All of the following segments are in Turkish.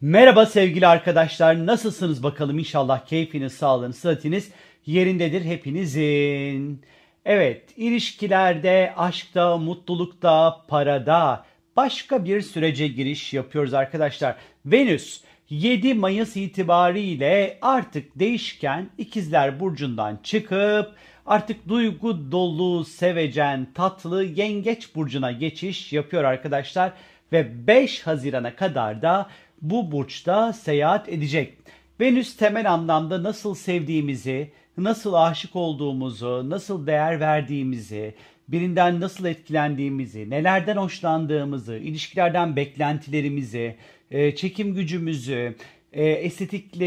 Merhaba sevgili arkadaşlar. Nasılsınız bakalım? İnşallah keyfiniz, sağlığınız, sıhhatiniz yerindedir hepinizin. Evet, ilişkilerde, aşkta, mutlulukta, parada başka bir sürece giriş yapıyoruz arkadaşlar. Venüs 7 Mayıs itibariyle artık değişken ikizler burcundan çıkıp artık duygu dolu, sevecen, tatlı yengeç burcuna geçiş yapıyor arkadaşlar. Ve 5 Haziran'a kadar da bu burçta seyahat edecek. Venüs temel anlamda nasıl sevdiğimizi, nasıl aşık olduğumuzu, nasıl değer verdiğimizi, birinden nasıl etkilendiğimizi, nelerden hoşlandığımızı, ilişkilerden beklentilerimizi, e, çekim gücümüzü, e, estetikle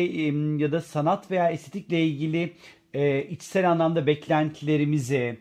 ya da sanat veya estetikle ilgili e, içsel anlamda beklentilerimizi,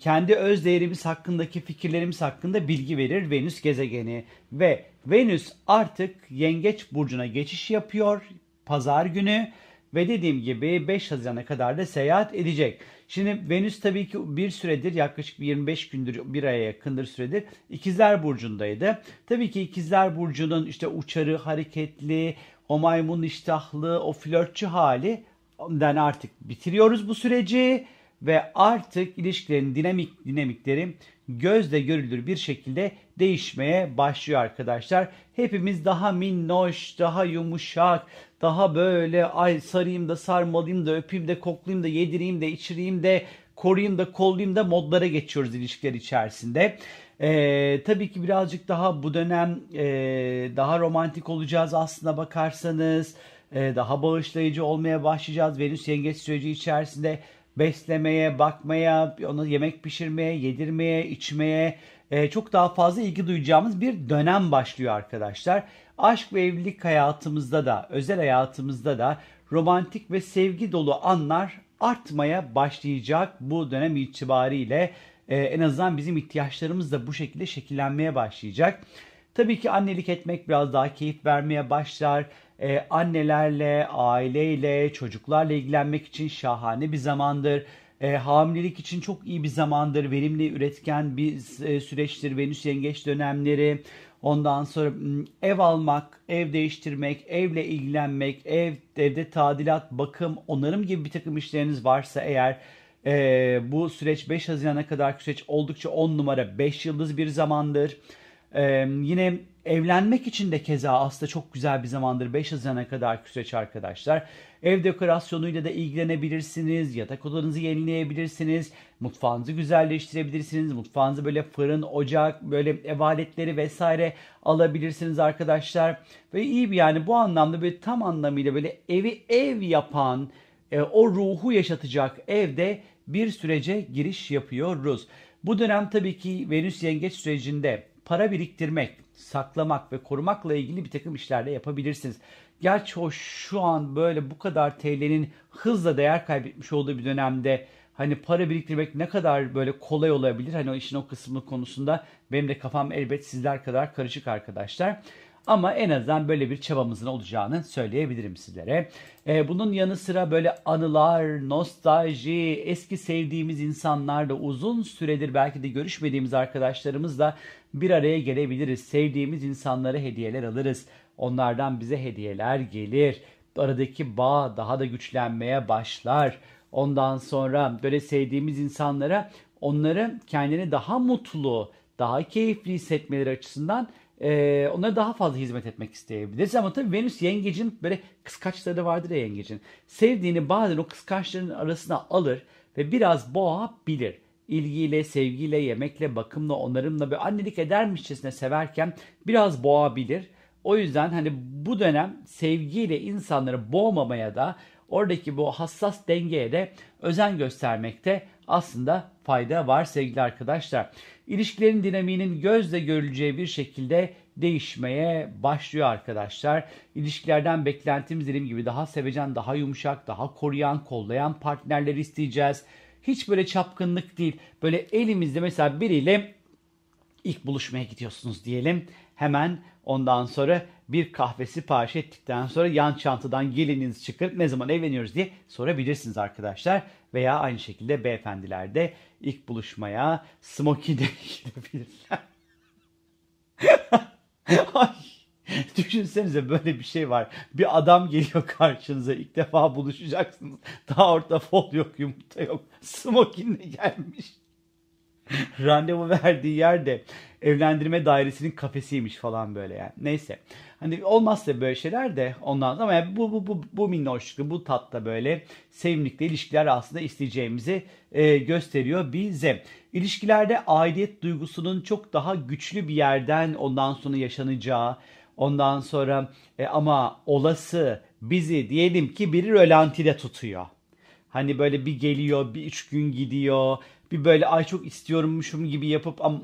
kendi öz değerimiz hakkındaki fikirlerimiz hakkında bilgi verir Venüs gezegeni ve Venüs artık Yengeç burcuna geçiş yapıyor pazar günü ve dediğim gibi 5 Haziran'a kadar da seyahat edecek. Şimdi Venüs tabii ki bir süredir yaklaşık 25 gündür bir aya yakındır süredir İkizler Burcu'ndaydı. Tabii ki İkizler Burcu'nun işte uçarı, hareketli, o maymun iştahlı, o flörtçü hali ondan artık bitiriyoruz bu süreci ve artık ilişkilerin dinamik dinamikleri gözle görülür bir şekilde değişmeye başlıyor arkadaşlar. Hepimiz daha minnoş, daha yumuşak, daha böyle ay sarayım da sarmalıyım da öpeyim de koklayayım da yedireyim de içireyim de koruyayım da kollayayım da modlara geçiyoruz ilişkiler içerisinde. Ee, tabii ki birazcık daha bu dönem e, daha romantik olacağız aslında bakarsanız. E, daha bağışlayıcı olmaya başlayacağız. Venüs yengeç süreci içerisinde beslemeye, bakmaya, ona yemek pişirmeye, yedirmeye, içmeye e, çok daha fazla ilgi duyacağımız bir dönem başlıyor arkadaşlar. Aşk ve evlilik hayatımızda da, özel hayatımızda da romantik ve sevgi dolu anlar artmaya başlayacak bu dönem itibariyle. E, en azından bizim ihtiyaçlarımız da bu şekilde şekillenmeye başlayacak. Tabii ki annelik etmek biraz daha keyif vermeye başlar e, annelerle, aileyle, çocuklarla ilgilenmek için şahane bir zamandır. E, hamilelik için çok iyi bir zamandır. Verimli, üretken bir e, süreçtir. Venüs yengeç dönemleri. Ondan sonra ev almak, ev değiştirmek, evle ilgilenmek, ev evde tadilat, bakım, onarım gibi bir takım işleriniz varsa eğer e, bu süreç 5 Haziran'a kadar süreç oldukça 10 numara 5 yıldız bir zamandır. Ee, yine evlenmek için de keza aslında çok güzel bir zamandır 5 Haziran'a kadar süreç arkadaşlar. Ev dekorasyonuyla da ilgilenebilirsiniz. Yatak odanızı yenileyebilirsiniz. Mutfağınızı güzelleştirebilirsiniz. Mutfağınızı böyle fırın, ocak, böyle ev aletleri vesaire alabilirsiniz arkadaşlar. Ve iyi bir yani bu anlamda böyle tam anlamıyla böyle evi ev yapan, e, o ruhu yaşatacak evde bir sürece giriş yapıyoruz. Bu dönem tabii ki Venüs yengeç sürecinde para biriktirmek, saklamak ve korumakla ilgili bir takım işlerle yapabilirsiniz. Gerçi o şu an böyle bu kadar TL'nin hızla değer kaybetmiş olduğu bir dönemde hani para biriktirmek ne kadar böyle kolay olabilir? Hani o işin o kısmı konusunda benim de kafam elbet sizler kadar karışık arkadaşlar. Ama en azından böyle bir çabamızın olacağını söyleyebilirim sizlere. Ee, bunun yanı sıra böyle anılar, nostalji, eski sevdiğimiz insanlarla uzun süredir belki de görüşmediğimiz arkadaşlarımızla bir araya gelebiliriz. Sevdiğimiz insanlara hediyeler alırız. Onlardan bize hediyeler gelir. Aradaki bağ daha da güçlenmeye başlar. Ondan sonra böyle sevdiğimiz insanlara onları kendini daha mutlu, daha keyifli hissetmeleri açısından e, onlara daha fazla hizmet etmek isteyebiliriz. Ama tabii Venüs yengecin böyle kıskaçları vardır ya yengecin. Sevdiğini bazen o kıskaçların arasına alır ve biraz boğabilir. İlgiyle, sevgiyle, yemekle, bakımla, onarımla ve annelik edermişçesine severken biraz boğabilir. O yüzden hani bu dönem sevgiyle insanları boğmamaya da oradaki bu hassas dengeye de özen göstermekte aslında fayda var sevgili arkadaşlar. İlişkilerin dinamiğinin gözle görüleceği bir şekilde değişmeye başlıyor arkadaşlar. İlişkilerden beklentimiz dediğim gibi daha sevecen, daha yumuşak, daha koruyan, kollayan partnerler isteyeceğiz. Hiç böyle çapkınlık değil. Böyle elimizde mesela biriyle ilk buluşmaya gidiyorsunuz diyelim. Hemen ondan sonra bir kahve sipariş ettikten sonra yan çantadan geliniz çıkarıp ne zaman evleniyoruz diye sorabilirsiniz arkadaşlar. Veya aynı şekilde beyefendiler de ilk buluşmaya smokey'de gidebilirler. Ay Düşünsenize böyle bir şey var. Bir adam geliyor karşınıza. ilk defa buluşacaksınız. Daha ortada fol yok, yumurta yok. Smokinle gelmiş. Randevu verdiği yerde evlendirme dairesinin kafesiymiş falan böyle yani. Neyse. Hani olmazsa böyle şeyler de ondan sonra ama yani bu, bu, bu, bu minnoşluklu, bu tatta böyle sevimlikli ilişkiler aslında isteyeceğimizi e, gösteriyor bize. İlişkilerde aidiyet duygusunun çok daha güçlü bir yerden ondan sonra yaşanacağı, ondan sonra e, ama olası bizi diyelim ki biri rölantide tutuyor. Hani böyle bir geliyor, bir üç gün gidiyor, bir böyle ay çok istiyorummuşum gibi yapıp ama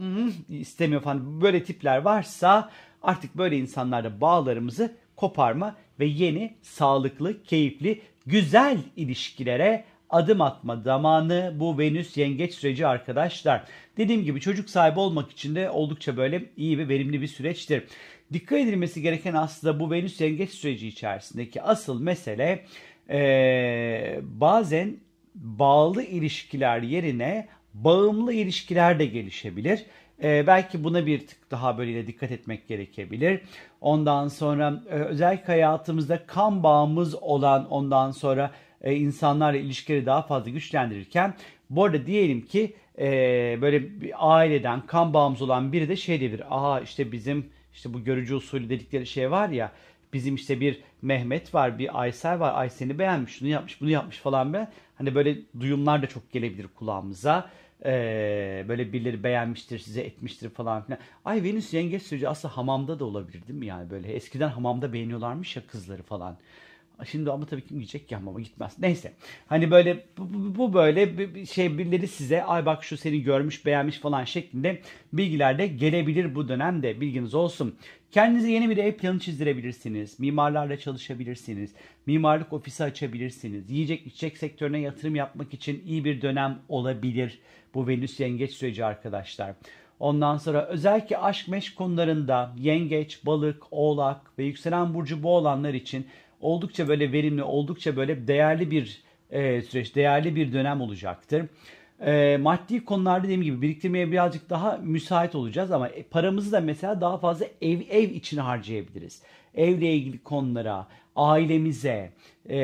istemiyor falan böyle tipler varsa artık böyle insanlarla bağlarımızı koparma ve yeni, sağlıklı, keyifli, güzel ilişkilere adım atma zamanı bu Venüs yengeç süreci arkadaşlar. Dediğim gibi çocuk sahibi olmak için de oldukça böyle iyi ve verimli bir süreçtir. Dikkat edilmesi gereken aslında bu Venüs yengeç süreci içerisindeki asıl mesele ee, bazen bağlı ilişkiler yerine bağımlı ilişkiler de gelişebilir. Ee, belki buna bir tık daha böyle dikkat etmek gerekebilir. Ondan sonra e, özellikle hayatımızda kan bağımız olan ondan sonra e, insanlarla ilişkileri daha fazla güçlendirirken bu arada diyelim ki e, böyle bir aileden kan bağımız olan biri de şey diyebilir. Aha işte bizim işte bu görücü usulü dedikleri şey var ya bizim işte bir Mehmet var, bir Aysel var. Ay seni beğenmiş, şunu yapmış, bunu yapmış falan be. Hani böyle duyumlar da çok gelebilir kulağımıza. Ee, böyle birileri beğenmiştir, size etmiştir falan filan. Ay Venüs yengeç süreci aslında hamamda da olabilir değil mi yani böyle? Eskiden hamamda beğeniyorlarmış ya kızları falan. Şimdi ama tabii kim gidecek ki hamama gitmez. Neyse. Hani böyle bu, bu böyle bir şey birileri size ay bak şu seni görmüş beğenmiş falan şeklinde bilgiler de gelebilir bu dönemde bilginiz olsun. Kendinize yeni bir ev planı çizdirebilirsiniz. Mimarlarla çalışabilirsiniz. Mimarlık ofisi açabilirsiniz. Yiyecek içecek sektörüne yatırım yapmak için iyi bir dönem olabilir bu Venüs yengeç süreci arkadaşlar. Ondan sonra özellikle aşk meşk konularında yengeç, balık, oğlak ve yükselen burcu bu olanlar için oldukça böyle verimli, oldukça böyle değerli bir e, süreç, değerli bir dönem olacaktır. E, maddi konularda dediğim gibi biriktirmeye birazcık daha müsait olacağız ama e, paramızı da mesela daha fazla ev ev için harcayabiliriz. Evle ilgili konulara, ailemize, e,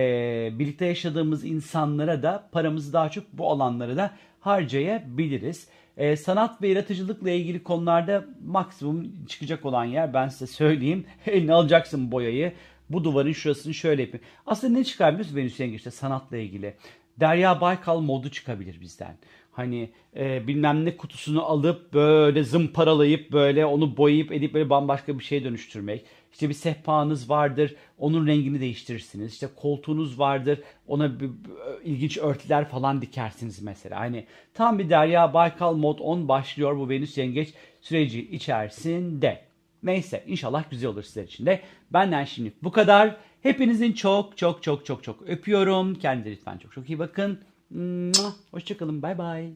birlikte yaşadığımız insanlara da paramızı daha çok bu alanlara da harcayabiliriz. E, sanat ve yaratıcılıkla ilgili konularda maksimum çıkacak olan yer ben size söyleyeyim. Eline alacaksın boyayı. Bu duvarın şurasını şöyle yapayım. Aslında ne musun Venüs Yengeç'te sanatla ilgili? Derya Baykal modu çıkabilir bizden. Hani e, bilmem ne kutusunu alıp böyle zımparalayıp böyle onu boyayıp edip böyle bambaşka bir şeye dönüştürmek. İşte bir sehpanız vardır onun rengini değiştirirsiniz. İşte koltuğunuz vardır ona bir, bir, ilginç örtüler falan dikersiniz mesela. Hani tam bir Derya Baykal mod 10 başlıyor bu Venüs Yengeç süreci içerisinde. Neyse inşallah güzel olur sizler için de. Benden şimdi bu kadar. Hepinizin çok çok çok çok çok öpüyorum. Kendinize lütfen çok çok iyi bakın. Hoşçakalın. Bay bay.